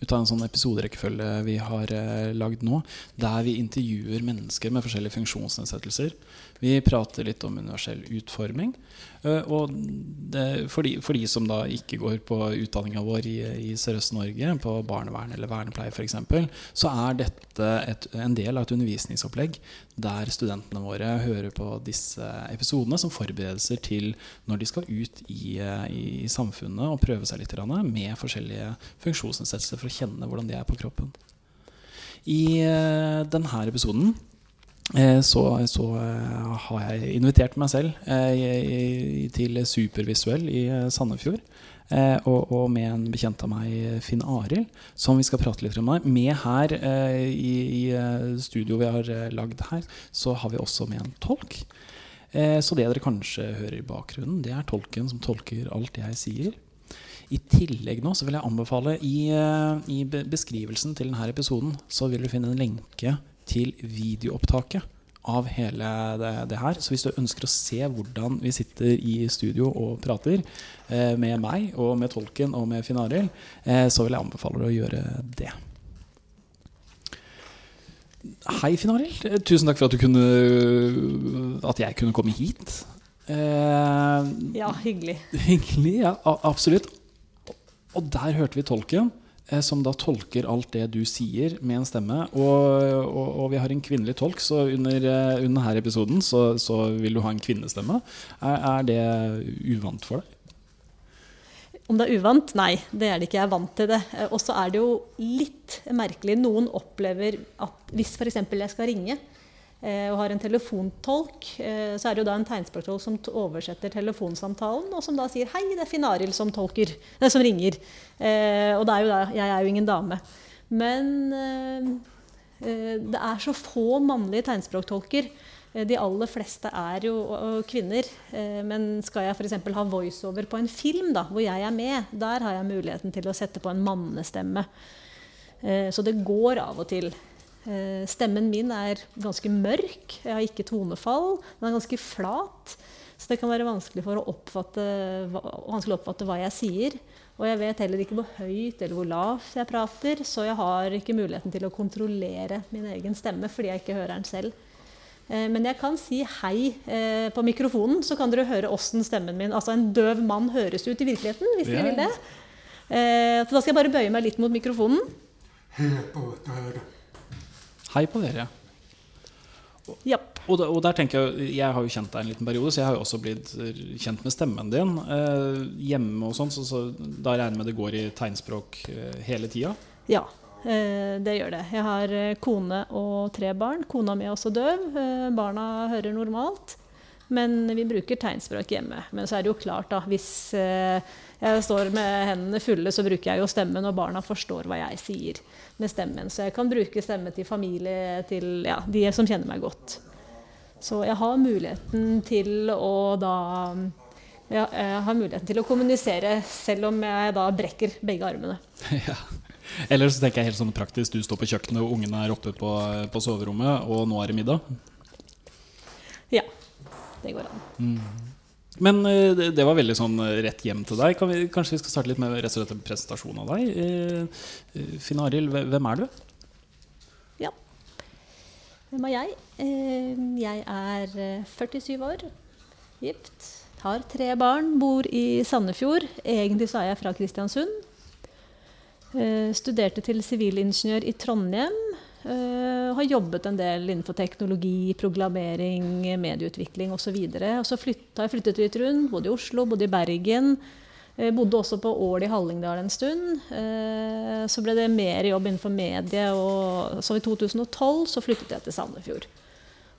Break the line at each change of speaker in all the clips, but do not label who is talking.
ut av en sånn episoderekkefølge vi har eh, lagd nå, der vi intervjuer mennesker med forskjellige funksjonsnedsettelser. Vi prater litt om universell utforming. Uh, og det, for, de, for, de, som da ikke går på utdanninga vår i, i Sørøst-Norge, på barnevern eller vernepleie f.eks., så er dette et, en del av et undervisningsopplegg der studentene våre hører på disse episodene som forberedelser til når de skal ut i, i samfunnet og prøve seg litt med forskjellige funksjonsnedsettelser for å kjenne hvordan de er på kroppen. I uh, denne episoden Eh, så, så, eh, har jeg invitert meg selv eh, til Supervisuell i Sandefjord. Og, og, med en bekjent av meg, Finn Arild, som vi skal prate litt om. Med her i, i studio vi har lagd her, så har vi også med en tolk. Så det dere kanskje hører i bakgrunnen, det er tolken som tolker alt jeg sier. I tillegg nå så vil jeg anbefale i, i beskrivelsen til denne episoden så vil du finne en lenke til videoopptaket av hele det, det, her. Så hvis du ønsker å se hvordan vi sitter i studio og prater eh, med meg og med tolken og med Finn Arild, eh, så vil jeg anbefale deg å gjøre det. Hei, Finn Arild. Eh, tusen takk for at, kunne, at jeg kunne komme hit.
Eh, ja, hyggelig.
Hyggelig, ja, absolutt. Og der hørte vi tolken. Eh, som da tolker alt det du sier, med en stemme. Og, og, og vi har en kvinnelig tolk, så under, eh, under denne episoden så, så, vil du ha en kvinnestemme. Er, er, det uvant for deg?
Om det er uvant? Nei, det er det ikke. Jeg er vant til det. Eh, og så er det jo litt merkelig. Noen opplever at hvis f.eks. jeg skal ringe, og har en telefontolk, eh, så er det jo da en tegnspråktolk som oversetter telefonsamtalen, og som da sier 'hei, det er Finn Arild som, som ringer'. Og det er jo da, jeg er jo ingen dame. Men det er så få mannlige tegnspråktolker. De aller fleste er jo kvinner. Men skal jeg f.eks. ha voiceover på en film da, hvor jeg er med, der har jeg muligheten til å sette på en mannestemme. Så det går av og til. Eh, stemmen min er ganske mørk. Jeg har ikke tonefall. Den er ganske flat. Så det kan være vanskelig, å oppfatte, vanskelig å oppfatte hva jeg sier. Og jeg vet heller ikke hvor høyt eller hvor lavt jeg prater, så jeg har ikke muligheten til å kontrollere min egen stemme fordi jeg ikke hører den selv. Eh, men jeg kan si hei eh, på mikrofonen, så kan dere høre åssen stemmen min Altså en døv mann høres ut i virkeligheten, hvis dere vil det. Så da skal jeg bare bøye meg litt mot mikrofonen. Hør på
dere. Hei på dere.
Yep.
Og, og, der tenker Jeg jeg har jo kjent deg en liten periode, så jeg har jo også blitt kjent med stemmen din. Eh, hjemme og sånn, så, så, da regner jeg med det går i tegnspråk eh, hele tida?
Ja, eh, det gjør det. Jeg har eh, kone og tre barn. Kona mi er også døv. Eh, barna hører normalt. Men vi bruker tegnspråk hjemme. Men så er det jo klart, da, hvis eh, jeg står med hendene fulle, så bruker jeg jo stemmen, og barna forstår hva jeg sier med stemmen. Så jeg kan bruke stemme til familie, til ja, de som kjenner meg godt. Så jeg har muligheten til å da ja, jeg har muligheten til å kommunisere selv om jeg da brekker begge armene.
Ja. Eller så tenker jeg helt sånn praktisk, du står på kjøkkenet og ungene er oppe på, på soverommet, og nå er det middag?
Ja. Det går an.
Mm. Men eh, det var veldig sånn eh, rett hjem til deg. Vi, kanskje vi skal starte litt med rett og slett en presentasjon av deg. Eh, Finn Arild, hvem er du?
Ja, hvem er jeg? Jeg er 47 år, gift, har tre barn, bor i Sandefjord. Egentlig så er jeg fra Kristiansund. Studerte til sivilingeniør i Trondheim Uh, har jobbet en del innenfor teknologi, programmering, medieutvikling osv. Og, så og så har jeg flyttet litt rundt, både i Oslo, både i Bergen. Uh, bodde også på Ål i Hallingdal en stund. Uh, så ble det mer jobb innenfor medie, og så i 2012 så flyttet jeg til Sandefjord.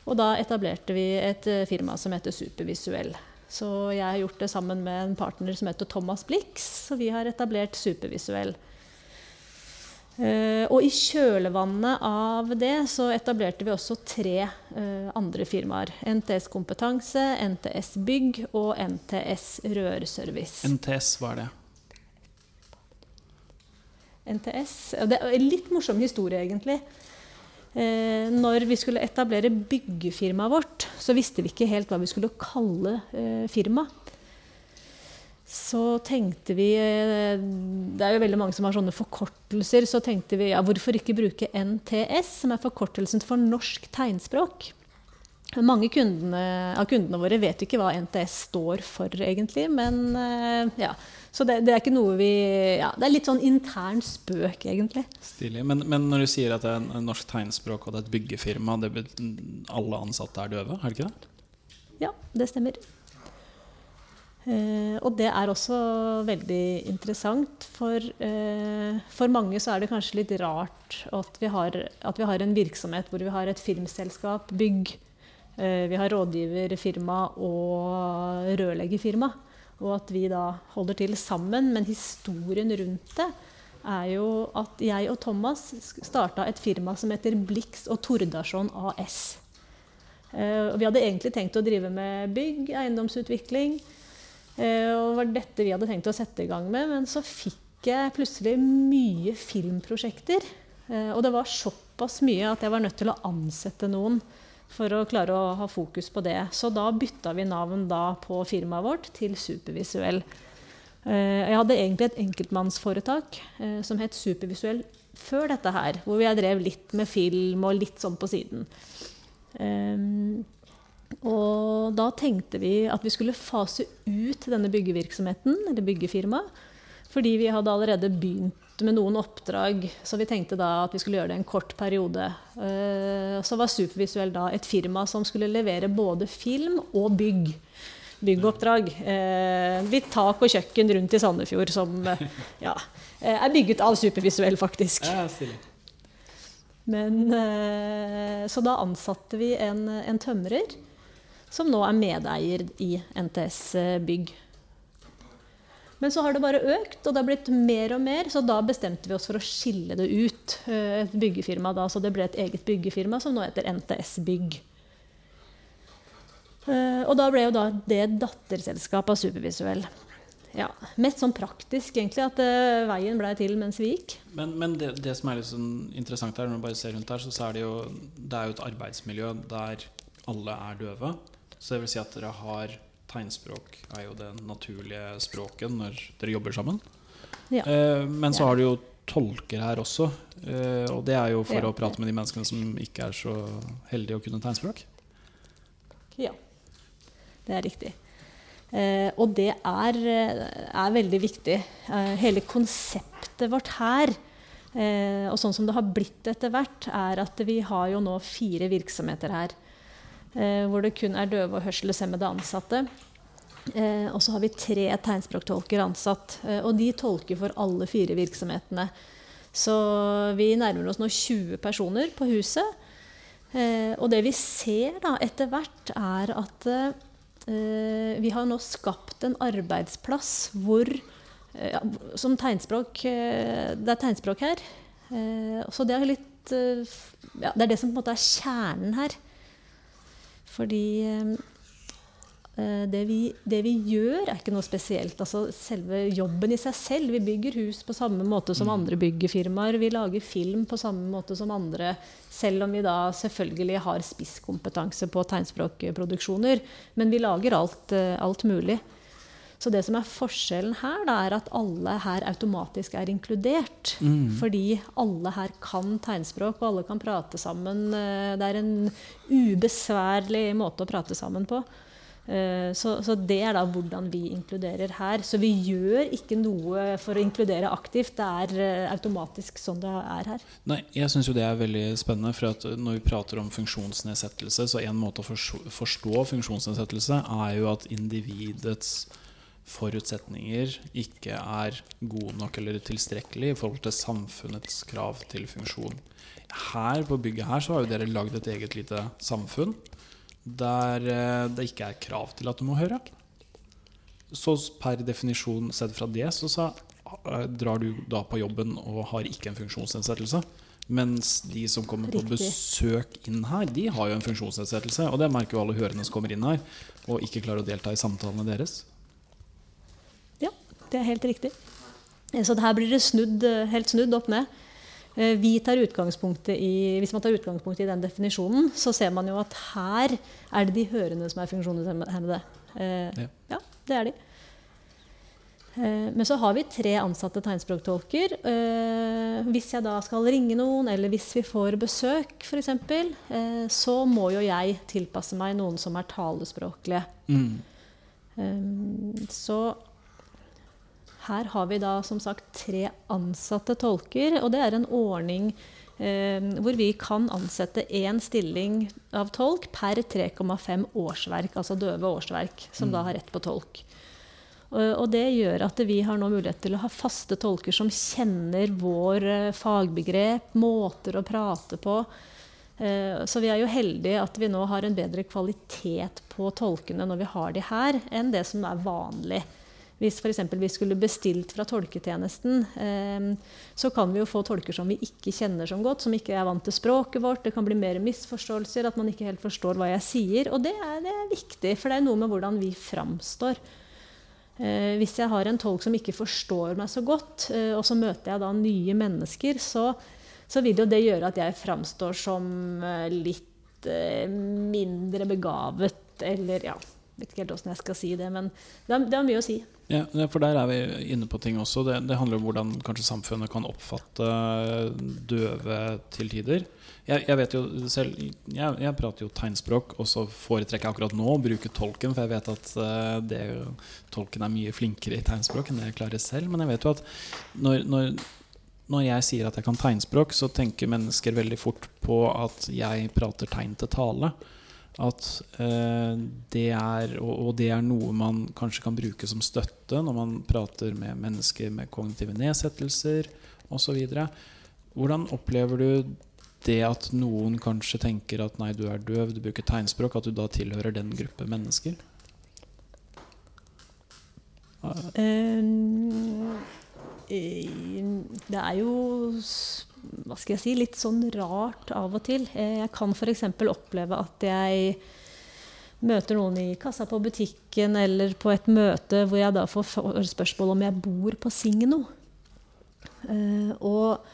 Og da etablerte vi et firma som heter Supervisuell. Så jeg har gjort det sammen med en partner som heter Thomas Blix, så vi har etablert Supervisuell. Eh, og i kjølvannet av det så etablerte vi også tre eh, andre firmaer. NTS Kompetanse, NTS Bygg og NTS Rørservice.
NTS, hva er det?
NTS Det er en litt morsom historie, egentlig. Eh, når vi skulle etablere byggefirmaet vårt, så visste vi ikke helt hva vi skulle kalle firmaet. Så tenkte vi eh, Det er jo veldig mange som har sånne forkortelser. Så tenkte vi ja, hvorfor ikke bruke NTS, som er forkortelsen for norsk tegnspråk. Mange kundene, av kundene våre vet ikke hva NTS står for, egentlig. Men eh, ja, så det, det, er ikke noe vi ja, Det er litt sånn intern spøk, egentlig.
Stilig. Men, men, når du sier at det er norsk tegnspråk og det er et byggefirma, det alle ansatte er døve, er det ikke det?
Ja, det stemmer. Eh, og det er også veldig interessant. For, eh, for, mange så er det kanskje litt rart at vi, har, at vi har en virksomhet hvor vi har et filmselskap, bygg, eh, vi har rådgiverfirma og rørleggerfirma og at vi da holder til sammen. Men historien rundt det er jo at jeg og Thomas starta et firma som heter Blix og Tordasjon AS. Uh, vi hadde egentlig tenkt å drive med bygg, eiendomsutvikling. Uh, og var dette vi hadde tenkt å sette i gang med. Men så fikk jeg plutselig mye filmprosjekter. Uh, og det var såpass mye at jeg var nødt til å ansette noen for å klare å ha fokus på det. Så da bytta vi navn da på firmaet vårt til Supervisuell. Eh, jeg hadde egentlig et enkeltmannsforetak eh, som het Supervisuell før dette her, hvor jeg drev litt med film og litt sånn på siden. Og da tenkte vi at vi skulle fase ut denne byggevirksomheten, eller byggefirmaet, fordi vi hadde allerede begynt med noen oppdrag, så vi tenkte da at vi skulle gjøre det en kort periode. Eh, så var Supervisuell da et firma som skulle levere både film og bygg. Byggoppdrag. Eh, litt tak og kjøkken rundt i Sandefjord som eh, ja, er bygget av Supervisuell, faktisk. Men, så da ansatte vi en, en tømrer som nå er medeier i NTS Bygg. Men så har det bare økt, og det har blitt mer og mer, så da bestemte vi oss for å skille det ut. Eh, et byggefirma da, Så det ble et eget byggefirma som nå heter NTS Bygg. Eh, og da ble jo da det datterselskap av Supervisuell. Ja, Mest sånn praktisk, egentlig, at uh, veien blei til mens vi gikk.
Men, men det, det, som er litt sånn interessant her, når du bare ser rundt her, så, så er det jo det er jo et arbeidsmiljø der alle er døve. Så det vil si at dere har tegnspråk er jo det naturlige språket når dere jobber sammen. Ja. Eh, men så har du jo tolker her også. Eh, og det er jo for ja. å prate med de menneskene som ikke er så heldige å kunne tegnspråk.
Ja, det er riktig. Eh, og det er, er veldig viktig. Eh, hele konseptet vårt her, eh, og sånn som det har blitt etter hvert, er at vi har jo nå fire virksomheter her. Eh, hvor det kun er døve og hørselshemmede ansatte. Eh, og så har vi tre tegnspråktolker ansatt. Eh, og de tolker for alle fire virksomhetene. Så vi nærmer oss nå 20 personer på huset. og det vi ser da etter hvert, er at vi har nå skapt en arbeidsplass hvor som tegnspråk Det er tegnspråk her. så det er litt ja, Det er det som på en måte er kjernen her. Fordi eh, det vi, det vi, gjør, er ikke noe spesielt. Altså selve jobben i seg selv. Vi bygger hus på samme måte som mm. andre byggefirmaer. Vi lager film på samme måte som andre, selv om vi da selvfølgelig har spisskompetanse på tegnspråkproduksjoner. Men vi lager alt, eh, alt mulig. Så det som er forskjellen her, da, er at alle her automatisk er inkludert. Mm. Fordi alle her kan tegnspråk, og alle kan prate sammen. Eh, det er en ubesværlig måte å prate sammen på. Eh, så, så, det er da hvordan vi inkluderer her. Så vi gjør ikke noe for å inkludere aktivt. Det er eh, automatisk sånn det er her.
Nei, jeg syns jo det er veldig spennende. For når vi prater om funksjonsnedsettelse, så en måte å forstå funksjonsnedsettelse er jo at individets forutsetninger ikke er gode nok eller tilstrekkelig i forhold til samfunnets krav til funksjon. Her på bygget her så har jo dere lagd et eget lite samfunn der eh, det ikke er krav til at du må høre. Så per definisjon sett fra det, så, så eh, drar du da på jobben og har ikke en funksjonsnedsettelse. Mens de som kommer på besøk inn her, de har jo en funksjonsnedsettelse. Og det merker jo alle hørende som kommer inn her, og ikke klarer å delta i samtalene deres.
Det er helt riktig. Eh, Så her blir det snudd, eh, helt snudd opp ned. Eh, Vi tar hvis man tar utgangspunkt i den definisjonen, så ser man jo at her er det de hørende som er funksjonshemmede.
Ja.
Ja, det er de. Men så har vi tre ansatte tegnspråktolker. Hvis jeg da skal ringe noen, eller hvis vi får besøk f.eks., så må jo jeg tilpasse meg noen som er talespråklige.
Mm.
Så her har vi da som sagt tre ansatte tolker, og det er en ordning eh, hvor vi kan ansette én stilling av tolk per 3,5 årsverk, altså døve årsverk, som da har rett på tolk. Og og det gjør at vi har nå mulighet til å ha faste tolker som kjenner vår eh, fagbegrep, måter å prate på. Eh, Så vi er jo heldige at vi nå har en bedre kvalitet på tolkene når vi har de her, enn det som er vanlig. Hvis f.eks. vi skulle bestilt fra tolketjenesten, eh, så kan vi jo få tolker som vi ikke kjenner som godt, som ikke er vant til språket vårt. Det kan bli mer misforståelser, at man ikke helt forstår hva jeg sier. Og det er, det er viktig, for det er noe med hvordan vi framstår. Eh, hvis jeg har en tolk som ikke forstår meg så godt, eh, og så møter jeg da nye mennesker, så, så vil jo det gjøre at jeg framstår som litt mindre begavet, eller ja Vet ikke helt åssen jeg skal si det, men det har mye å si.
Ja, for der er vi inne på ting også. Det, det handler om hvordan kanskje samfunnet kan oppfatte døve til tider. Jeg, jeg vet jo selv jeg, jeg prater jo tegnspråk, og så foretrekker jeg akkurat nå å bruke tolken, for jeg vet at eh, det, tolken er mye flinkere i tegnspråk enn det jeg klarer selv. Men jeg vet jo at når, når, når jeg sier at jeg kan tegnspråk, så tenker mennesker veldig fort på at jeg prater tegn til tale. At eh, det er og, og det er noe man kanskje kan bruke som støtte når man prater med mennesker med kognitive nedsettelser osv. Hvordan opplever du det at noen kanskje tenker at nei, du er døv, du bruker tegnspråk, at du da tilhører den gruppe mennesker?
Um, det er jo hva skal jeg si, litt sånn rart av og til. Eh, Jeg kan f.eks. oppleve at jeg møter noen i kassa på butikken eller på et møte hvor jeg da får spørsmål om jeg bor på Signo. Eh, og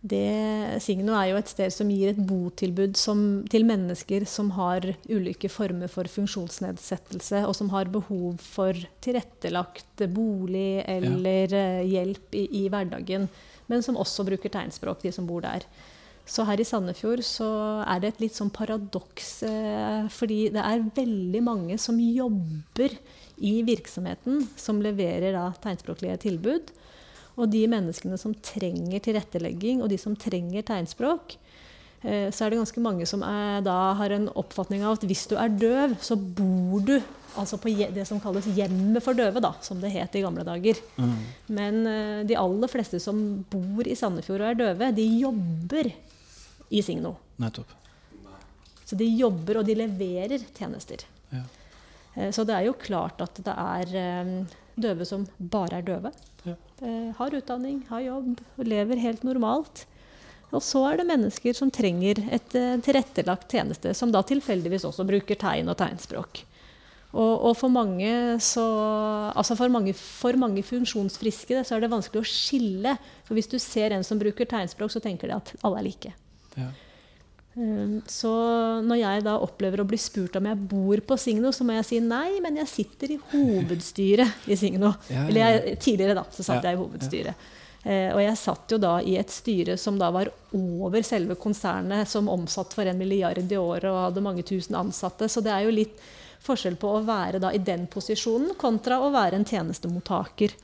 det, Signo er jo et sted som gir et botilbud som, til mennesker som har ulike former for funksjonsnedsettelse, og som har behov for tilrettelagt bolig eller ja. hjelp i, i hverdagen, men som også bruker tegnspråk, de som bor der. Så her i Sandefjord så er det et litt sånn paradoks, eh, fordi det er veldig mange som jobber i virksomheten, som leverer da tegnspråklige tilbud. Og de menneskene som trenger tilrettelegging, og de som trenger tegnspråk, så er det ganske mange som er, da har en oppfatning av at hvis du er døv, så bor du altså på det som kalles hjemmet for døve, da, som det het i gamle dager. Men eh, de aller fleste som bor i Sandefjord og er døve, de jobber i Signo.
Nettopp.
Så de jobber, og de leverer tjenester.
Ja.
Eh, Så det er jo klart at det er eh, døve som bare er døve.
Ja.
Eh, Har utdanning, har jobb, lever helt normalt. Og så er det mennesker som trenger et eh, tilrettelagt tjeneste, som da tilfeldigvis også bruker tegn og tegnspråk. Og, og for mange så Altså for mange, for mange funksjonsfriske så er det vanskelig å skille. For hvis du ser en som bruker tegnspråk, så tenker de at alle er like.
Ja.
Um, Så når jeg da opplever å bli spurt om jeg bor på Signo, så må jeg si nei, men jeg sitter i hovedstyret i Signo.
Ja, ja,
Eller jeg, tidligere, da, så satt jeg i hovedstyret. Eh, og jeg satt jo da i et styre som da var over selve konsernet, som omsatt for en milliard i året og hadde mange tusen ansatte. Så det er jo litt forskjell på å være da i den posisjonen kontra å være en tjenestemottaker.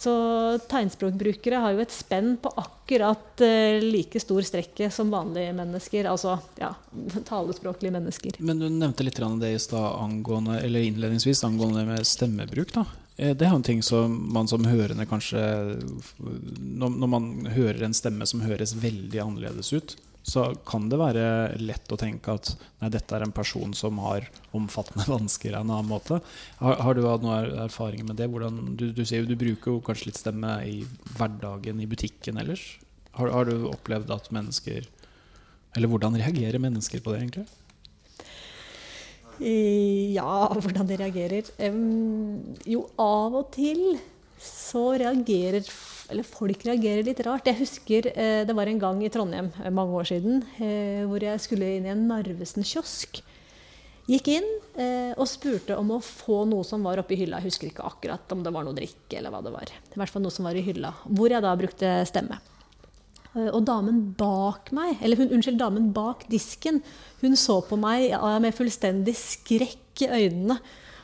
Så tegnspråkbrukere har jo et spenn på akkurat eh, like stor strekke som vanlige mennesker. Altså ja, talespråklige mennesker.
Men du nevnte litt det i stad angående, eller angående med stemmebruk. da. Eh, Det er jo en ting som man som hørende kanskje Når, man hører en stemme som høres veldig annerledes ut så kan det være lett å tenke at nei, dette er en person som har omfattende vansker av en annen måte. Har, har du hatt noen erfaringer med det? Hvordan, du, du, sier jo du bruker jo kanskje litt stemme i hverdagen i butikken ellers. Har, har, du opplevd at mennesker Eller hvordan reagerer mennesker på det, egentlig?
Ja, hvordan de reagerer? Um, jo, av og til så reagerer eller folk reagerer litt rart. Jeg husker eh, det var en gang i Trondheim eh, mange år siden eh, hvor jeg skulle inn i en Narvesen-kiosk. Gikk inn eh, og spurte om å få noe som var oppi hylla. Jeg husker ikke akkurat om det var noe drikke eller hva det var. I hvert fall noe som var i hylla. Hvor jeg da brukte stemme. Eh, og damen bak meg, eller hun, unnskyld, damen bak disken, hun så på meg med fullstendig skrekk i øynene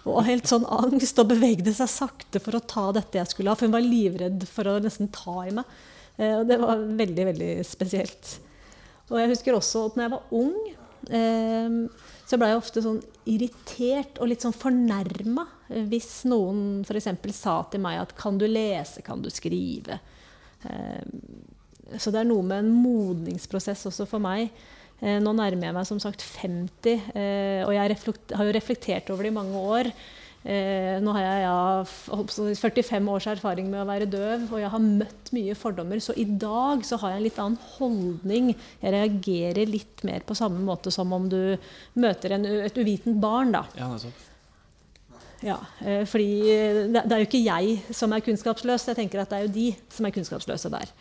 og helt sånn angst og bevegde seg sakte for å ta dette jeg skulle ha. For hun var livredd for å nesten ta i meg. Eh, og det var veldig, veldig spesielt. Og jeg husker også at når jeg var ung, eh, så ble jeg ofte sånn irritert og litt sånn fornærma hvis noen f.eks. sa til meg at 'kan du lese, kan du skrive'? Eh, så det er noe med en modningsprosess også for meg Eh, nå nærmer jeg meg som sagt 50, eh, og jeg har jo reflektert over det i mange år. Eh, nå har jeg ja, 45 års erfaring med å være døv, og jeg har møtt mye fordommer. Så i dag så har jeg en litt annen holdning. Jeg reagerer litt mer på samme måte som om du møter en, et uvitent barn. da.
Ja, nettopp.
Ja, fordi det, det er jo ikke jeg som er kunnskapsløs. Jeg tenker at det er jo de som er kunnskapsløse der.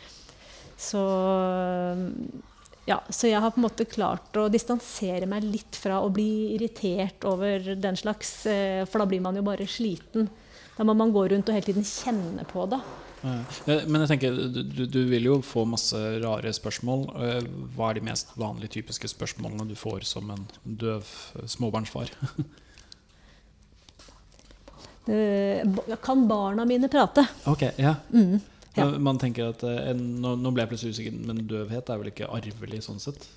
Så ja, så jeg har på en måte klart å distansere meg litt fra å bli irritert over den slags, eh, for da blir man jo bare sliten. Da må man gå rundt og hele tiden kjenne på det.
Men jeg tenker, du, du, vil jo få masse rare spørsmål. Eh, hva er de mest vanlige typiske spørsmålene du får som en døv småbarnsfar?
kan barna mine prate?
Ok, ja. Mm. Ja. Man tenker at eh, nå, ble jeg plutselig usikker, men døvhet er vel ikke arvelig sånn sett?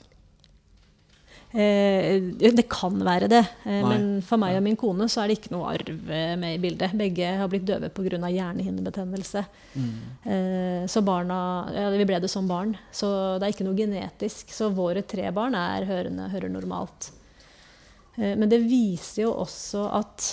Eh, det kan være det, eh, men for meg og min kone så er det ikke noe arv eh, med i bildet. Begge har blitt døve pga. hjernehinnebetennelse. Mm. Eh, så barna ja, Vi ble det som barn, så det er ikke noe genetisk. Så våre tre barn er hørende, hører normalt. Eh, men det viser jo også at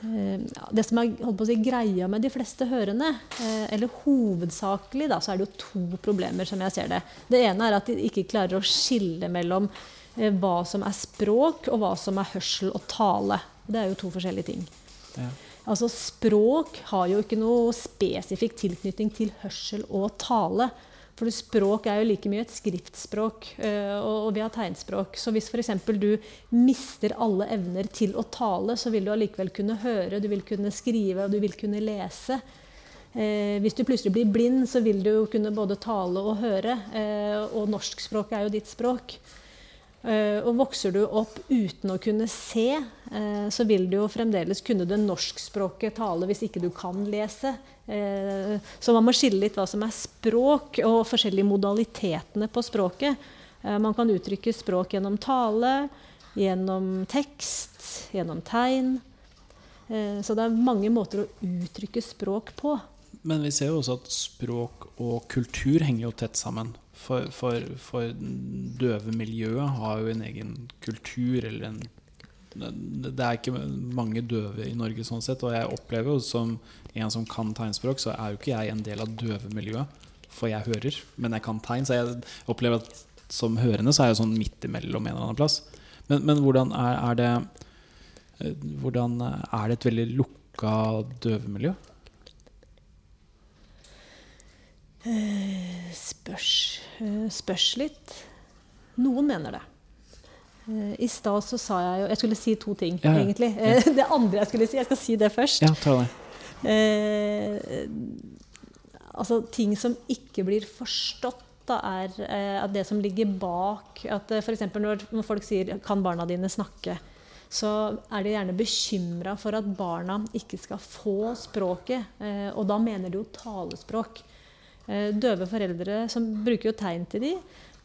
det som er si, greia med de fleste hørende, eh, eller hovedsakelig, da, så er det jo to problemer, som jeg ser det. Det ene er at de ikke klarer å skille mellom eh, hva som er språk, og hva som er hørsel og tale. Det er jo to forskjellige ting. Ja. Altså Språk har jo ikke noe spesifikk tilknytning til hørsel og tale. For språk er jo like mye et skriftspråk, eh, og vi har tegnspråk. Så hvis f.eks. du mister alle evner til å tale, så vil du allikevel kunne høre, du vil kunne skrive og du vil kunne lese. Eh, hvis du plutselig blir blind, så vil du jo kunne både tale og høre. Eh, og norskspråket er jo ditt språk. Uh, og vokser du opp uten å kunne se, uh, så vil du jo fremdeles kunne det norskspråket tale hvis ikke du kan lese. Uh, så man må skille litt hva som er språk, og forskjellige modalitetene på språket. man kan uttrykke språk gjennom tale, gjennom tekst, gjennom tegn. så det er mange måter å uttrykke språk på.
Men vi ser jo også at språk og kultur henger jo tett sammen. For, for, for døvemiljøet har jo en egen kultur eller en det er ikke mange døve i Norge sånn sett. Og jeg opplever jo som en som kan tegnspråk, så er jo ikke jeg en del av døvemiljøet. For jeg hører, men jeg kan tegn. Så jeg opplever at som hørende så er jeg sånn midt imellom en eller annen plass. Men, men hvordan er, er, det eh, Hvordan er det et veldig lukka døvemiljø?
Eh, spørs, eh, spørs litt. Noen mener det. Eh, I stad så sa jeg jo Jeg skulle si to ting, ja, ja. egentlig. Ja. Det andre jeg skulle si Jeg skal si det først.
Ja, ta det.
Eh, altså ting som ikke blir forstått, da, er eh, at det som ligger bak at eh, F.eks. Når, når folk sier 'Kan barna dine snakke?' så er de gjerne bekymra for at barna ikke skal få språket. Eh, og da mener de jo talespråk. Eh, døve foreldre som bruker jo tegn til de,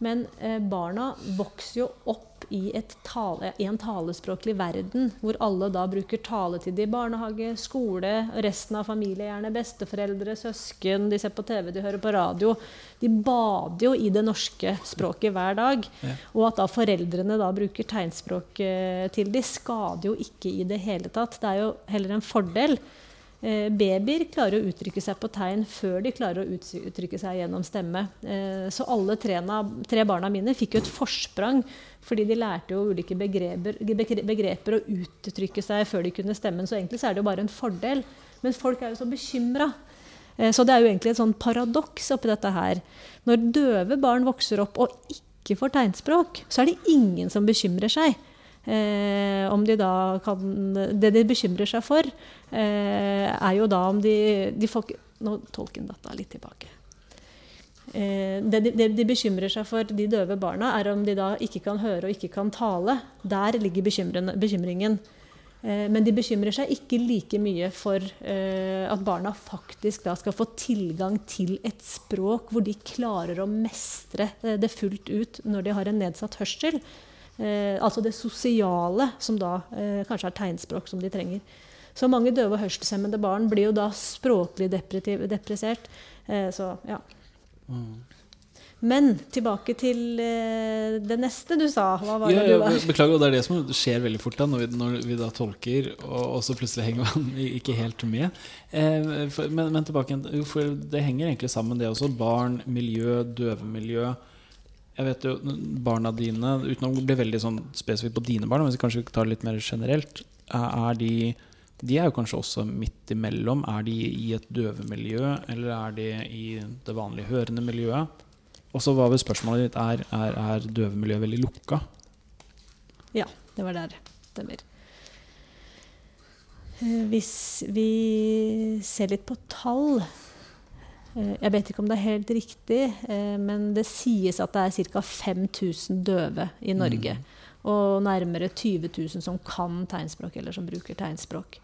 Men eh, barna vokser jo opp i, tale, i, en talespråklig verden, hvor alle da bruker taletid i barnehage, skole, resten av familie, gjerne besteforeldre, søsken, de ser på TV, de hører på radio. De bader jo i det norske språket hver dag. Ja. Og at da foreldrene da bruker tegnspråk eh, til de, skader jo ikke i det hele tatt. Det er jo heller en fordel. Eh, babyer klarer å uttrykke seg på tegn før de klarer å uttrykke seg gjennom stemme. Eh, så alle trena, tre barna mine fikk jo et forsprang fordi de lærte jo ulike begreper, begreper å uttrykke seg før de kunne stemmen. Så egentlig så er det jo bare en fordel. Men folk er jo så bekymra. Eh, så det er jo egentlig et sånn paradoks oppi dette her. Når døve barn vokser opp og ikke får tegnspråk, så er det ingen som bekymrer seg. Eh, om de da kan Det de bekymrer seg for, eh, er jo da om de, de får, Nå tolken data litt tilbake. Eh, det, de, de, bekymrer seg for, de døve barna, er om de da ikke kan høre og ikke kan tale. Der ligger bekymringen. Eh, men de bekymrer seg ikke like mye for eh, at barna faktisk da skal få tilgang til et språk hvor de klarer å mestre eh, det fullt ut når de har en nedsatt hørsel. Eh, altså det sosiale, som da eh, kanskje er tegnspråk som de trenger. Så mange døve og hørselshemmede barn blir jo da språklig depressert. Eh, så ja. Mm. Men tilbake til eh, det neste du sa. Hva var
ja,
det du
var? Beklager, og det er det som skjer veldig fort da, når vi, når vi da tolker, og, så plutselig henger man ikke helt med. Eh, men, men, tilbake for det henger egentlig sammen, det også. Barn, miljø, døvemiljø. Jeg vet jo, Barna dine, uten å bli veldig sånn spesifikt på dine barn, men kanskje tar det litt mer generelt, er de de er jo kanskje også midt imellom. Er de i et døvemiljø, eller er de i det vanlige hørende miljøet? Og så var vel spørsmålet ditt er, er, er døvemiljøet veldig lukka?
Ja, det var der. Stemmer. Eh, hvis vi ser litt på tall, jeg vet ikke om det er helt riktig, eh, men det sies at det er ca. 5000 døve i Norge. Mm. Og nærmere 20 000 som kan tegnspråk, eller som bruker tegnspråk.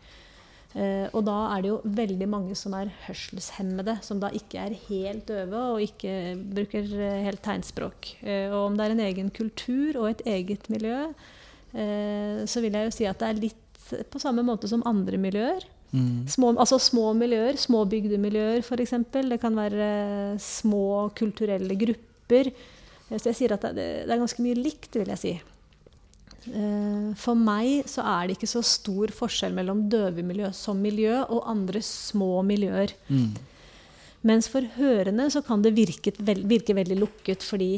Eh, og da er det jo veldig mange som er hørselshemmede, som da ikke er helt døve og ikke bruker helt tegnspråk. Og om det er en egen kultur og et eget miljø, så vil jeg jo si at det er litt på samme måte som andre miljøer. Mm. Små, altså små miljøer, små bygdemiljøer f.eks. Det kan være små kulturelle grupper. Så jeg sier at det, det er ganske mye likt, vil jeg si. Eh, for meg så er det ikke så stor forskjell mellom døvemiljø som miljø og andre små miljøer. Mm. Mens for hørende så kan det virke, virke veldig lukket fordi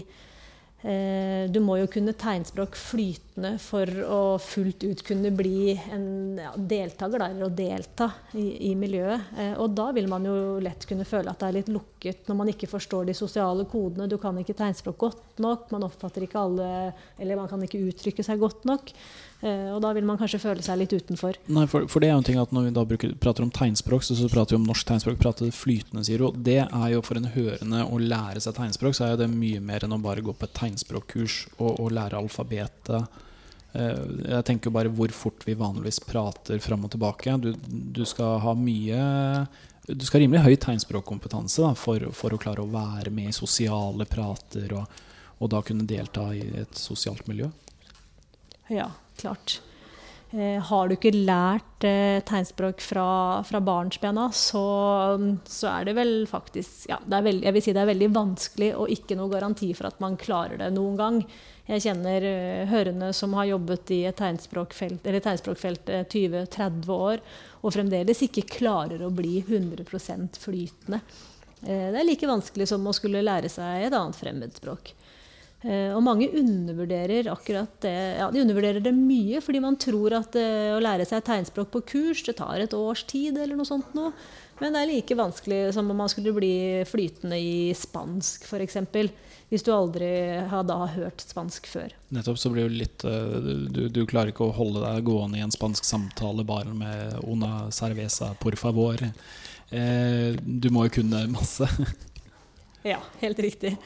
Eh, du må jo kunne tegnspråk flytende for å fullt ut kunne bli en ja, deltaker, der, å delta i, i miljøet. Eh, og da vil man jo lett kunne føle at det er litt lukket når man ikke forstår de sosiale kodene. Du kan ikke tegnspråk godt nok, man oppfatter ikke alle Eller man kan ikke uttrykke seg godt nok. Eh, og da vil man kanskje føle seg litt utenfor.
Nei, for, for det er jo en ting at Når vi da bruker, prater om tegnspråk, så, så, prater vi om norsk tegnspråk. prater flytende, sier du. Det er jo for en hørende å lære seg tegnspråk, så er det mye mer enn å bare gå på et tegnspråkkurs og, og lære alfabetet. Eh, jeg tenker bare hvor fort vi vanligvis prater fram og tilbake. Du, du skal ha mye Du skal ha rimelig høy tegnspråkkompetanse for, for, å klare å være med i sosiale prater og, og da kunne delta i et sosialt miljø.
Ja, klart. Eh, har du ikke lært eh, tegnspråk fra, fra barnsbena, så, så, er det vel faktisk ja, det veld, Jeg vil si det er veldig vanskelig og ikke noe garanti for at man klarer det noen gang. Jeg kjenner uh, hørende som har jobbet i et tegnspråkfelt, tegnspråkfelt 20-30 år, og fremdeles ikke klarer å bli 100 flytende. Det er like vanskelig som å skulle lære seg et annet fremmedspråk. Eh, og mange undervurderer akkurat det. Ja, de undervurderer det mye, fordi man tror at uh, å lære seg tegnspråk på kurs det tar et års tid, eller noe sånt noe. Men det er like vanskelig som om man skulle bli flytende i spansk, f.eks. Hvis du aldri har da hørt spansk før.
Nettopp, så blir det litt uh, du, du, klarer ikke å holde deg gående i en spansk samtale bare med 'una cerveza por favor'. Eh, du må jo kunne masse.
ja, helt riktig.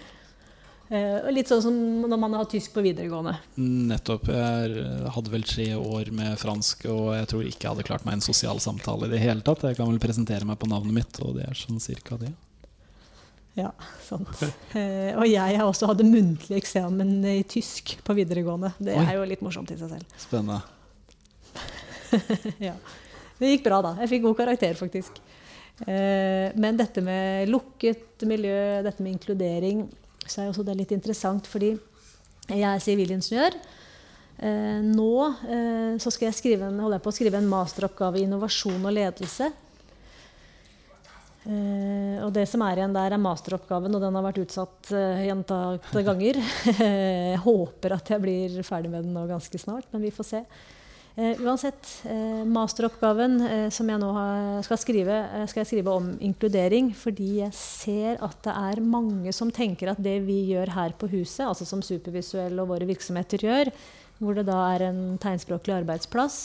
Uh, litt sånn som når man har tysk på videregående.
Nettopp. Jeg hadde vel tre år med fransk, og jeg tror ikke jeg hadde klart meg en sosial samtale i det hele tatt. Jeg kan vel presentere meg på navnet mitt, og det er sånn cirka det.
Ja, sant. Eh, og jeg har også hatt muntlig eksamen i tysk på videregående. Det er jo litt morsomt i seg selv.
Spennende.
ja. Det gikk bra, da. Jeg fikk god karakter, faktisk. Eh, men dette med lukket miljø, dette med inkludering, så er også det litt interessant, fordi jeg er sivilingeniør. Eh, nå eh, så skal jeg skrive en, holder jeg på å skrive en masteroppgave i innovasjon og ledelse. Eh, og det som er igjen der, er masteroppgaven, og den har vært utsatt gjentatte ganger. jeg håper at jeg blir ferdig med den nå ganske snart, men vi får se. Eh, uansett, eh, masteroppgaven eh, som jeg nå skal skrive, skal jeg skrive om inkludering, fordi jeg ser at det er mange som tenker at det vi gjør her på huset, altså som Supervisuell og våre virksomheter gjør, hvor det da er en tegnspråklig arbeidsplass,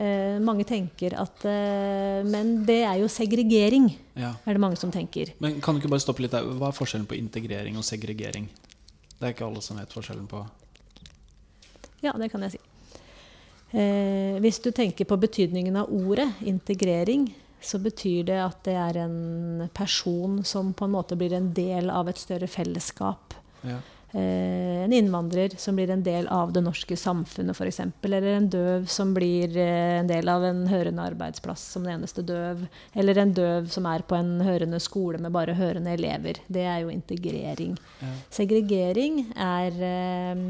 eh, mange tenker at eh, Men det er jo segregering,
Ja.
er det mange som tenker.
Men kan du ikke bare stoppe litt der? Hva er forskjellen på integrering og segregering? Det er ikke alle som vet forskjellen på
Ja, det kan jeg si. Eh, hvis du tenker på betydningen av ordet integrering, så betyr det at det er en person som på en måte blir en del av et større fellesskap.
ja.
Eh, en innvandrer som blir en del av det norske samfunnet, f.eks. Eller en døv som blir eh, en del av en hørende arbeidsplass som den eneste døv. Eller en døv som er på en hørende skole med bare hørende elever. Det er jo integrering.
Ja.
Segregering er eh,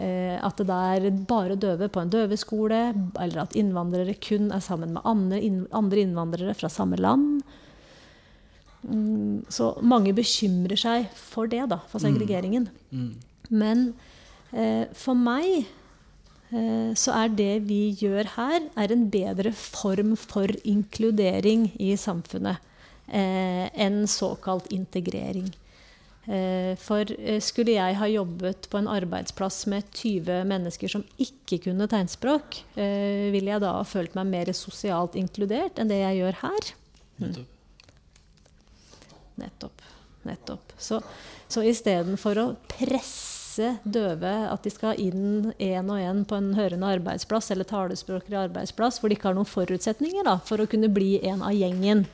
at det er bare døve på en døveskole, eller at innvandrere kun er sammen med andre, inn, andre innvandrere fra samme land. Mm, så mange bekymrer seg for det, da, for segregeringen.
Mm.
Men eh, for meg eh, så er det vi gjør her, er en bedre form for inkludering i samfunnet eh, enn såkalt integrering. Eh, for eh, skulle jeg ha jobbet på en arbeidsplass med 20 mennesker som ikke kunne tegnspråk, eh, ville jeg da ha følt meg mer sosialt inkludert enn det jeg gjør her?
Nettopp.
Nettopp. Nettopp. Så, så istedenfor å presse døve at de skal inn én og én på en hørende arbeidsplass eller talespråklig arbeidsplass, hvor de ikke har noen forutsetninger da, for å kunne bli en av gjengen.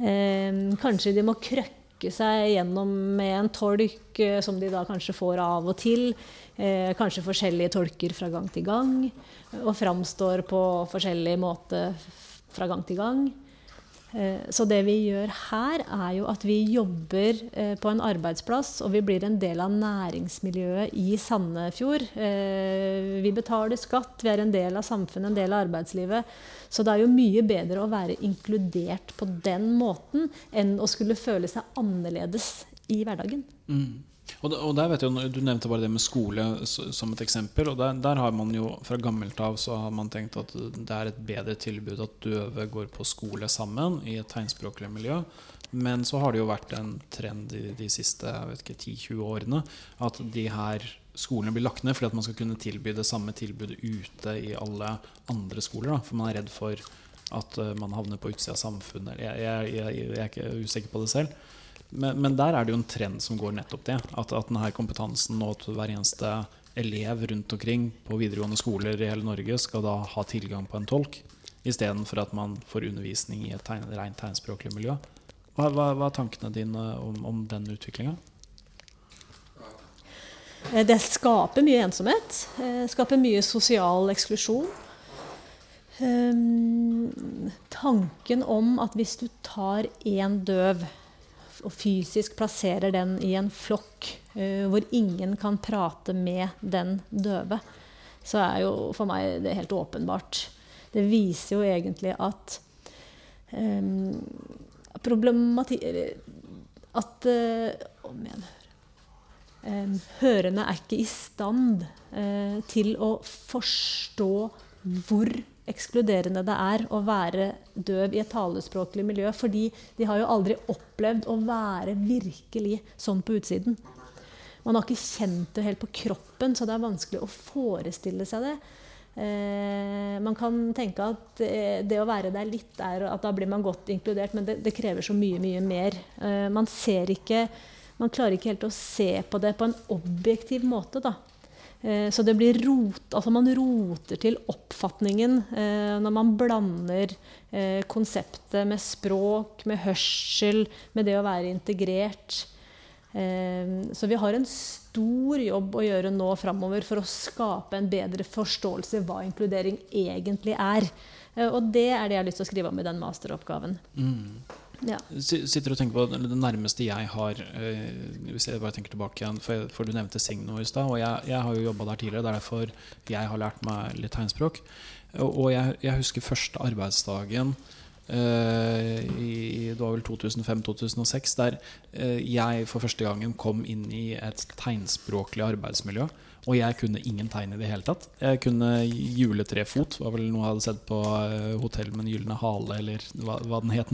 Eh, kanskje de må krøkke seg gjennom med en tolk, eh, som de da kanskje får av og til. Eh, kanskje forskjellige tolker fra gang til gang. Og framstår på forskjellig måte fra gang til gang. Eh, Så det vi gjør her, er jo at vi jobber eh, på en arbeidsplass, og vi blir en del av næringsmiljøet i Sandefjord. Eh, Vi betaler skatt, vi er en del av samfunnet, en del av arbeidslivet. Så det er jo mye bedre å være inkludert på den måten enn å skulle føle seg annerledes i hverdagen.
Mm. Og, der- vet jeg, Du nevnte bare det med skole som et eksempel. og der, der har man jo Fra gammelt av så har man tenkt at det er et bedre tilbud at døve går på skole sammen i et tegnspråklig miljø. Men så har det jo vært en trend i de siste jeg vet ikke, 10-20 årene at de her skolene blir lagt ned fordi at man skal kunne tilby det samme tilbudet ute i alle andre skoler. Da, for man er redd for at eh, man havner på utsida av samfunnet. Jeg, jeg, jeg, jeg er ikke usikker på det selv. Men, men der er det jo en trend som går nettopp det. At, at denne kompetansen og at hver eneste elev rundt omkring på videregående skoler i hele Norge skal da ha tilgang på en tolk, istedenfor at man får undervisning i et tegn, rent tegnspråklig miljø. Hva, hva, hva er tankene dine om, om den utviklinga?
Eh, Det skaper mye ensomhet. eh, Skaper mye sosial eksklusjon. Ehm, tanken om at hvis du tar én døv og fysisk plasserer den i en flokk eh, hvor ingen kan prate med den døve, så er jo for meg det helt åpenbart. Det viser jo egentlig at um, problemati... At uh, Om igjen Um, hørende er ikke i stand uh, til å forstå hvor ekskluderende det er å være døv i et talespråklig miljø. Fordi de har jo aldri opplevd å være virkelig sånn på utsiden. Man har ikke kjent det helt på kroppen, så det er vanskelig å forestille seg det. Eh, man kan tenke at eh, det å være der litt er at da blir man godt inkludert, men det, det krever så mye, mye mer. Eh, man ser ikke Man klarer ikke helt å se på det på en objektiv måte, da. Eh, så det blir rot, altså man roter til oppfatningen eh, når man blander eh, konseptet med språk, med hørsel, med det å være integrert. Så vi har en stor jobb å gjøre nå framover for å skape en bedre forståelse hva inkludering egentlig er. Og det er det jeg har lyst til å skrive om i den masteroppgaven. Mm.
Ja. Sitter og tenker på Det nærmeste jeg har eh, Hvis jeg bare tenker tilbake igjen For, for du nevnte Signo i stad. Og jeg, jeg, har jo jobba der tidligere. Det er derfor jeg har lært meg litt tegnspråk. Og, og jeg, jeg, husker første arbeidsdagen i det var vel 2005-2006, der eh, jeg for første gangen kom inn i et tegnspråklig arbeidsmiljø. Og jeg kunne ingen tegn i det hele tatt. Jeg kunne juletrefot, var vel noe jeg hadde sett på eh, Hotell med den gylne hale, eller hva, hva den het,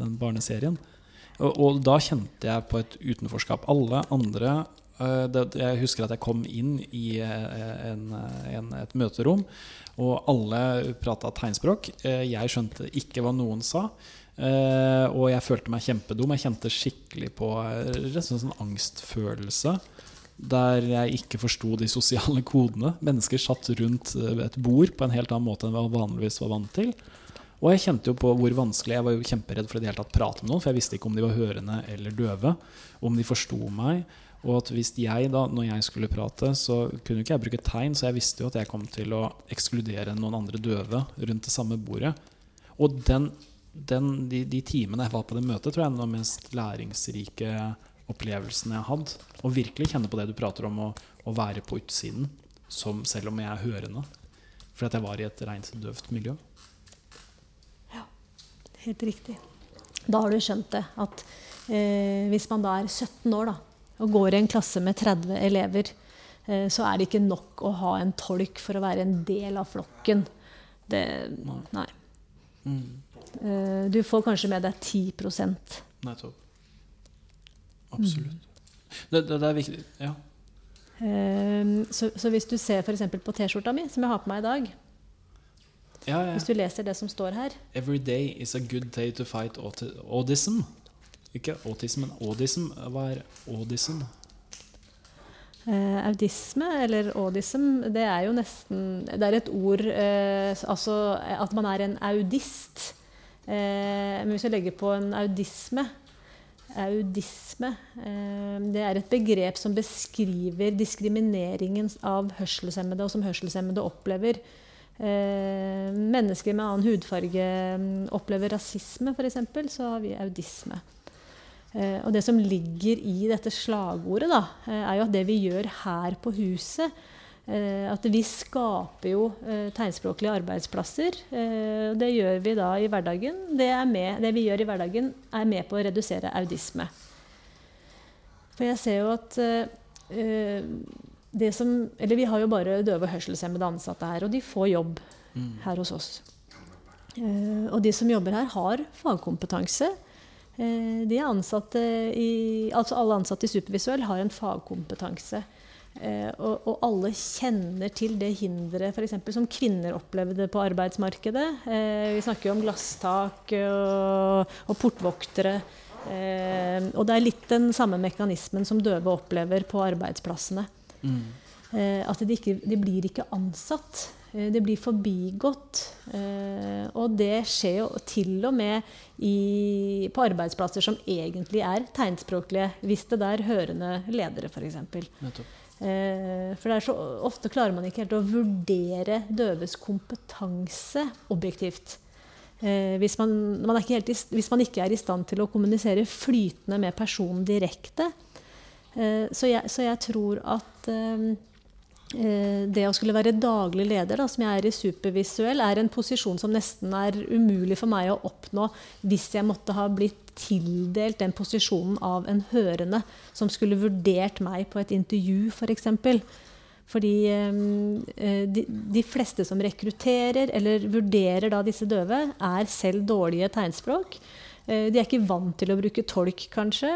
den barneserien. Og, og, da kjente jeg på et utenforskap. Alle andre Jeg husker at jeg kom inn i uh, en, en, et møterom, og alle prata tegnspråk. Uh, jeg skjønte ikke hva noen sa. og jeg følte meg kjempedum. Jeg kjente skikkelig på en sånn angstfølelse der jeg ikke forsto de sosiale kodene. Mennesker satt rundt eh, et bord på en helt annen måte enn jeg vanligvis var vant til. Og jeg kjente jo på hvor vanskelig Jeg var jo kjemperedd for å prate med noen, for jeg visste ikke om de var hørende eller døve. Om de forsto meg. Og at hvis jeg da, når jeg skulle prate, så kunne ikke jeg bruke tegn, så jeg visste jo at jeg kom til å ekskludere noen andre døve rundt det samme bordet. Og den, den, de, de, timene jeg var på det møtet, tror jeg er den mest læringsrike opplevelsen jeg hatt. Og virkelig kjenne på det du prater om, å, å være på utsiden, som, selv om jeg er hørende. For at jeg var i et rent døvt miljø.
Ja, helt riktig. Da har du skjønt det. At eh, hvis man da er 17 år da, og går i en klasse med 30 elever, eh, så er det ikke nok å ha en tolk for å være en del av flokken. Det, nei. Mm. Eh, du får kanskje med deg 10
Nettopp. Absolutt. Det, det, det, er viktig. Ja.
Um, så, så, hvis du ser f.eks. på T-skjorta mi, som jeg har på meg i dag ja, ja. Hvis du leser det som står her
Every day is a good day to fight autism. Ikke autism, men audism. Hva er audism?
Eh, audisme, eller audism, det er jo nesten Det er et ord eh, Altså at man er en audist. Eh, men hvis jeg legger på en audisme, Audisme. Eh, det er et begrep som beskriver diskrimineringen av hørselshemmede, og som hørselshemmede opplever. Eh, mennesker med annen hudfarge mm, opplever rasisme, f.eks., så har vi audisme. Eh, og det som ligger i dette slagordet, da, er jo at det vi gjør her på huset, Eh, at vi skaper jo eh, tegnspråklige arbeidsplasser. og det gjør vi da i hverdagen. Det, med, det, vi gjør i hverdagen, er med på å redusere audisme. For jeg ser jo at det som Eller vi har jo bare døve og hørselshemmede ansatte her, og de får jobb mm. her hos oss. Og de som jobber her, har fagkompetanse. De er ansatte i, altså alle ansatte i Supervisuell har en fagkompetanse. Eh, og, og, alle kjenner til det hinderet som kvinner opplevde på arbeidsmarkedet. Eh, vi snakker jo om glasstak og, og portvoktere. Eh, og det er litt den samme mekanismen som døve opplever på arbeidsplassene. Mm. Eh, at de, ikke, de, blir ikke ansatt. Eh, det blir forbigått. Eh, og det skjer jo til og med i, på arbeidsplasser som egentlig er tegnspråklige, hvis det der hørende ledere, f.eks. Eh, for det er så ofte klarer man ikke helt å vurdere døves kompetanse objektivt. Hvis man, man i, hvis man, ikke er i stand til å kommunisere flytende med personen direkte. Så, jeg, så, jeg, tror at det å skulle være daglig leder, da, som jeg er i Supervisuell, er en posisjon som nesten er umulig for meg å oppnå hvis jeg måtte ha blitt tildelt den posisjonen av en hørende som skulle vurdert meg på et intervju, f.eks. For eksempel. Fordi eh, de, de, fleste som rekrutterer eller vurderer da disse døve, er selv dårlige tegnspråk. Eh, de er ikke vant til å bruke tolk, kanskje.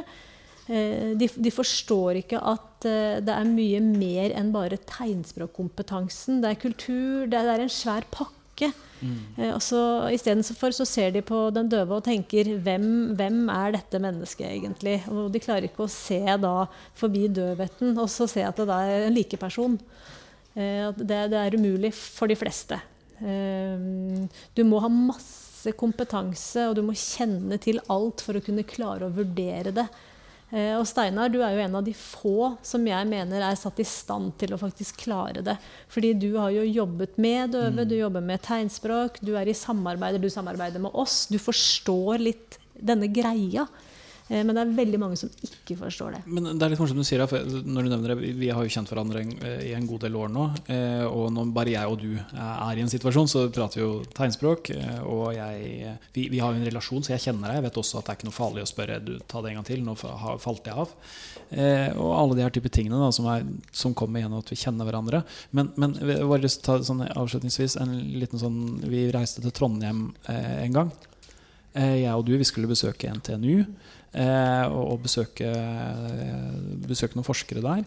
Eh, de, de, forstår ikke at eh, det er mye mer enn bare tegnspråkkompetansen. Det er kultur, det er en svær pakke. Mm. Eh, og så Istedenfor så ser de på den døve og tenker hvem, hvem, er dette mennesket egentlig? Og de klarer ikke å se da forbi døvheten og så se at det er en likeperson. Eh, det, det, er umulig for de fleste. Du må ha masse kompetanse, og du må kjenne til alt for å kunne klare å vurdere det. Eh, og Steinar, du er jo en av de få som jeg mener er satt i stand til å faktisk klare det. Fordi du har jo jobbet med døve, mm. du jobber med tegnspråk, du er i samarbeider, du samarbeider med oss. Du forstår litt denne greia. Eh, men det er veldig mange som ikke forstår det.
Men det er litt morsomt du sier det, når du nevner det, Vi har jo kjent hverandre eh, i en god del år nå. Eh, og når bare jeg og du er i en situasjon, så prater vi jo tegnspråk. Og jeg, vi, vi har jo en relasjon, så jeg kjenner deg. Jeg vet også at det er ikke noe farlig å spørre du, ta det en gang til. Nå falt jeg av. Og alle de her type tingene da, som, er, som kommer gjennom at vi kjenner hverandre. Men, men bare ta sånn avslutningsvis en liten sånn Vi reiste til Trondheim en gang. Jeg og du vi skulle besøke NTNU eh, og besøke, besøke, noen forskere der.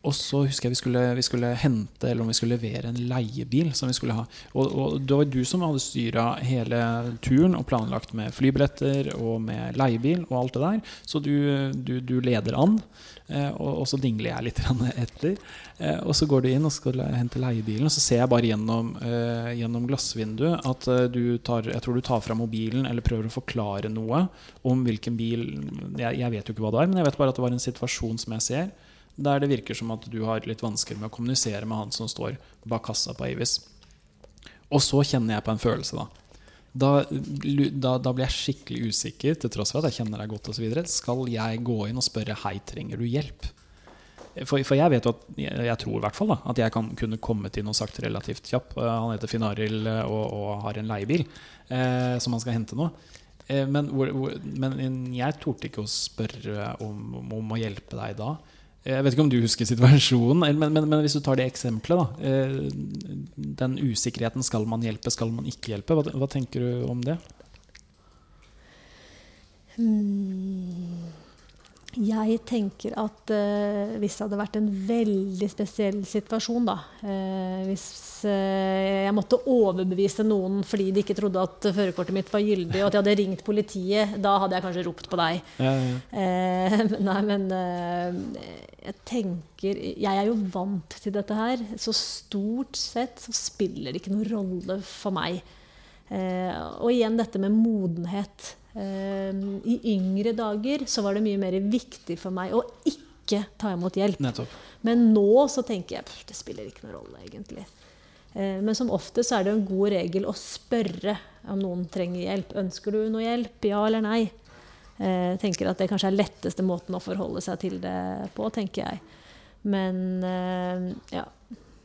Og så husker jeg vi skulle, vi skulle, hente eller om vi skulle levere en leiebil. som vi skulle ha. Og, og det var du som hadde styra hele turen og planlagt med flybilletter og med leiebil og alt det der. Så du, du, du leder an, eh, og, og, så dingler jeg litt etter. Eh, og så går du inn og skal hente leiebilen, og så ser jeg bare gjennom, eh, gjennom glassvinduet at du tar Jeg tror du tar fra mobilen eller prøver å forklare noe om hvilken bil jeg, jeg vet jo ikke hva det er, men jeg vet bare at det var en situasjon som jeg ser der det virker som at du har litt vansker med å kommunisere med han som står bak kassa på Avis. Og så kjenner jeg på en følelse, da. Da, da, da, blir jeg skikkelig usikker, til tross for at jeg kjenner deg godt osv. Skal jeg gå inn og spørre Hei, trenger du hjelp? For, for jeg vet jo at jeg, tror i hvert fall da, at jeg kan kunne kommet inn og sagt relativt kjapt. Han heter Finn Arild og, og, har en leiebil eh, som han skal hente nå. Eh, men, hvor, hvor, men, jeg torde ikke å spørre om, om, å hjelpe deg da. Jeg vet ikke om du husker situasjonen, men, men, men hvis du tar det eksempelet, da. Eh, den usikkerheten skal man hjelpe, skal man ikke hjelpe? Hva, hva tenker du om det?
Hmm. Jeg tenker at uh, hvis det hadde vært en veldig spesiell situasjon, da uh, Hvis uh, jeg måtte overbevise noen fordi de ikke trodde at førerkortet mitt var gyldig, og at jeg hadde ringt politiet, da hadde jeg kanskje ropt på deg. Ja, ja. nei, men jeg tenker Jeg er jo vant til dette her, så stort sett så spiller det ikke noen rolle for meg. og igjen dette med modenhet. Ehm, I yngre dager så var det mye mer viktig for meg å ikke ta imot hjelp. Nettopp. Men nå så tenker jeg det spiller ikke noen rolle, egentlig. Ehm, men som ofte så er det en god regel å spørre om noen trenger hjelp. Ønsker du noe hjelp? Ja eller nei? Jeg ehm, tenker at Det kanskje er letteste måten å forholde seg til det på, tenker jeg. Men ja,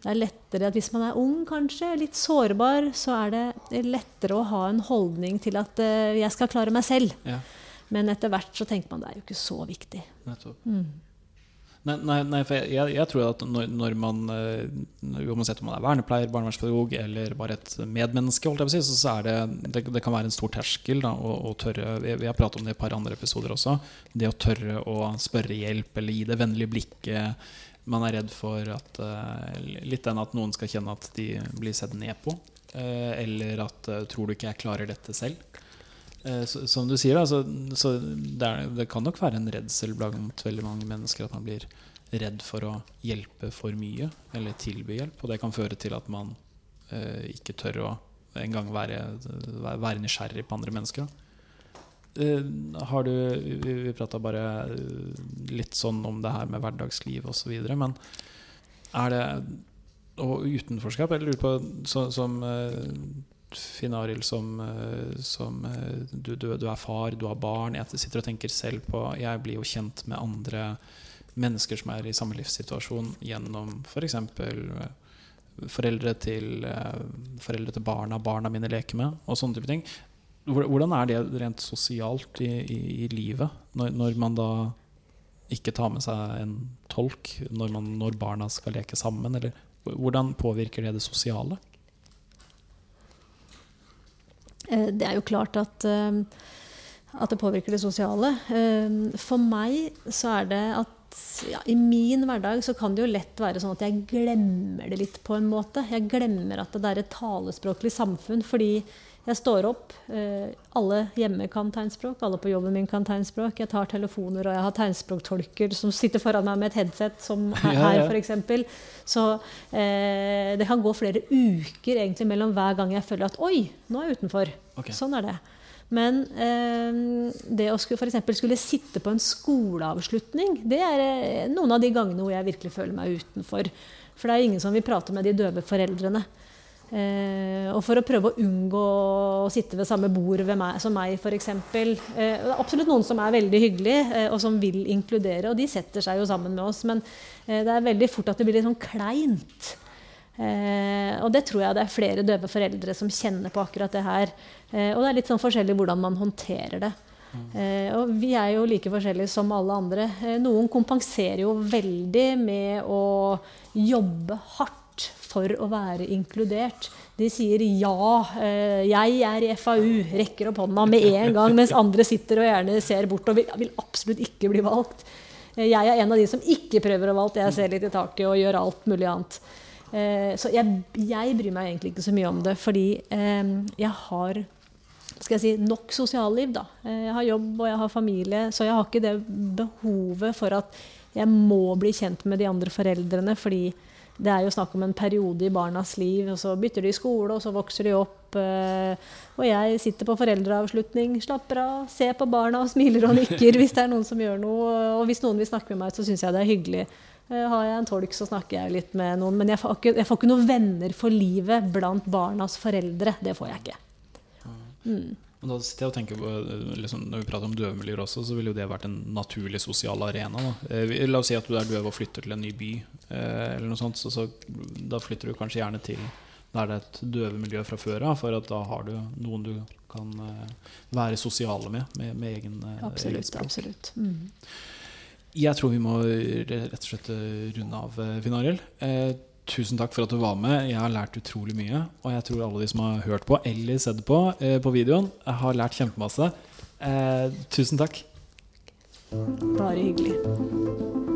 det er lettere at hvis man er ung, kanskje, litt sårbar, så er det lettere å ha en holdning til at uh, 'jeg skal klare meg selv'. Ja. Men etter hvert så tenker man det er jo ikke så viktig. Mm.
Nei, nei, nei, for jeg, jeg, jeg, tror at når, når man uh, Uansett om man er vernepleier, barnevernspedagog eller bare et medmenneske, si, så, så er det, det, det, kan være en stor terskel da, å, å, tørre vi, vi, har pratet om det i et par andre episoder også. Det å tørre å spørre hjelp eller gi det vennlige blikket man er redd for at uh, litt den at noen skal kjenne at de blir sett ned på. Uh, eller at uh, 'tror du ikke jeg klarer dette selv'? Så, som du sier, da, så, så det, er, det, kan nok være en redsel blant veldig mange mennesker at man blir redd for å hjelpe for mye, eller tilby hjelp. Og det kan føre til at man ikke tør å engang være, være nysgjerrig på andre mennesker. Da. Eh, har du Vi, vi prata bare eh, litt sånn om det her med hverdagsliv osv. Men er det Og utenforskap? Jeg lurer på så, som uh, Finn Arild, som, som du, du, du, er far, du har barn. Jeg sitter og tenker selv på Jeg blir jo kjent med andre mennesker som er i samme livssituasjon gjennom f.eks. For foreldre til, foreldre til barna barna mine leker med, og sånne type ting. Hvordan er det rent sosialt i, i, i livet, når, når, man da ikke tar med seg en tolk når, man, når, barna skal leke sammen? Eller hvordan påvirker det det sosiale?
Eh, det er jo klart at, eh, at det påvirker det sosiale. Eh, for meg så er det at ja, I min hverdag så kan det jo lett være sånn at jeg glemmer det litt på en måte. Jeg glemmer at det er et talespråklig samfunn. fordi Jeg står opp. Eh, alle hjemme kan tegnspråk, alle på jobben min kan tegnspråk. Jeg tar telefoner, og jeg har tegnspråktolker som sitter foran meg med et headset, som her,
Ja, ja.
f.eks. Så eh, det kan gå flere uker egentlig mellom hver gang jeg føler at oi, nå er jeg utenfor.
Okay.
Sånn er det. Men eh, det å skulle, for eksempel skulle sitte på en skoleavslutning, det er eh, noen av de gangene hvor jeg virkelig føler meg utenfor. For det er ingen som vil prate med de døve foreldrene. Eh, og for å prøve å unngå å sitte ved samme bord ved meg, som meg, f.eks. Eh, det er absolutt noen som er veldig hyggelige, eh, og som vil inkludere, og de setter seg jo sammen med oss. Men eh, det er veldig fort at det blir litt sånn kleint. Eh, og det tror jeg det er flere døve foreldre som kjenner på akkurat det her. Eh, og det er litt sånn forskjellig hvordan man håndterer det. Eh, og vi er jo like forskjellige som alle andre. Eh, noen kompenserer jo veldig med å jobbe hardt for å være inkludert. De sier ja, eh, jeg er i FAU, rekker opp hånda med en gang, mens andre sitter og gjerne ser bort og vil, vil absolutt ikke bli valgt. Eh, Jeg er en av de som ikke prøver å valgt. Jeg ser litt i taket og gjør alt mulig annet. Eh, Så jeg, jeg bryr meg egentlig ikke så mye om det, fordi eh, jeg har skal jeg si, nok sosialliv. da. Eh, Jeg har jobb og jeg har familie, så jeg har ikke det behovet for at jeg må bli kjent med de andre foreldrene, fordi det er jo snakk om en periode i barnas liv, og så bytter de skole, og så vokser de opp. eh, Og jeg sitter på foreldreavslutning, slapper av, ser på barna og smiler og nikker hvis det er noen som gjør noe. Og hvis noen vil snakke med meg, så syns jeg det er hyggelig. Eh, Har jeg en tolk, så snakker jeg litt med noen. Men jeg får ikke, jeg får ikke noen venner for livet blant barnas foreldre. Det får jeg ikke. Mm.
Og da sitter jeg og tenker på, eh, liksom, Når vi prater om døvemiljøer også, så ville jo det vært en naturlig sosial arena. Eh, La oss si at du er døv og flytter til en ny by, eh, eller noe sånt, så, så da flytter du kanskje gjerne til der det er et døvemiljø fra før av, for at da har du noen du kan eh, være sosiale med, med, med egen, eh,
Absolutt.
Egen
absolutt. Mm.
Jeg tror vi må rett og slett eh, runde av, eh, Finn Arild. Eh, tusen takk for at du var med. Jeg har lært utrolig mye. Og jeg tror alle de som har hørt på eller sett på eh, på videoen, har lært kjempemasse. Eh, tusen takk.
Bare hyggelig.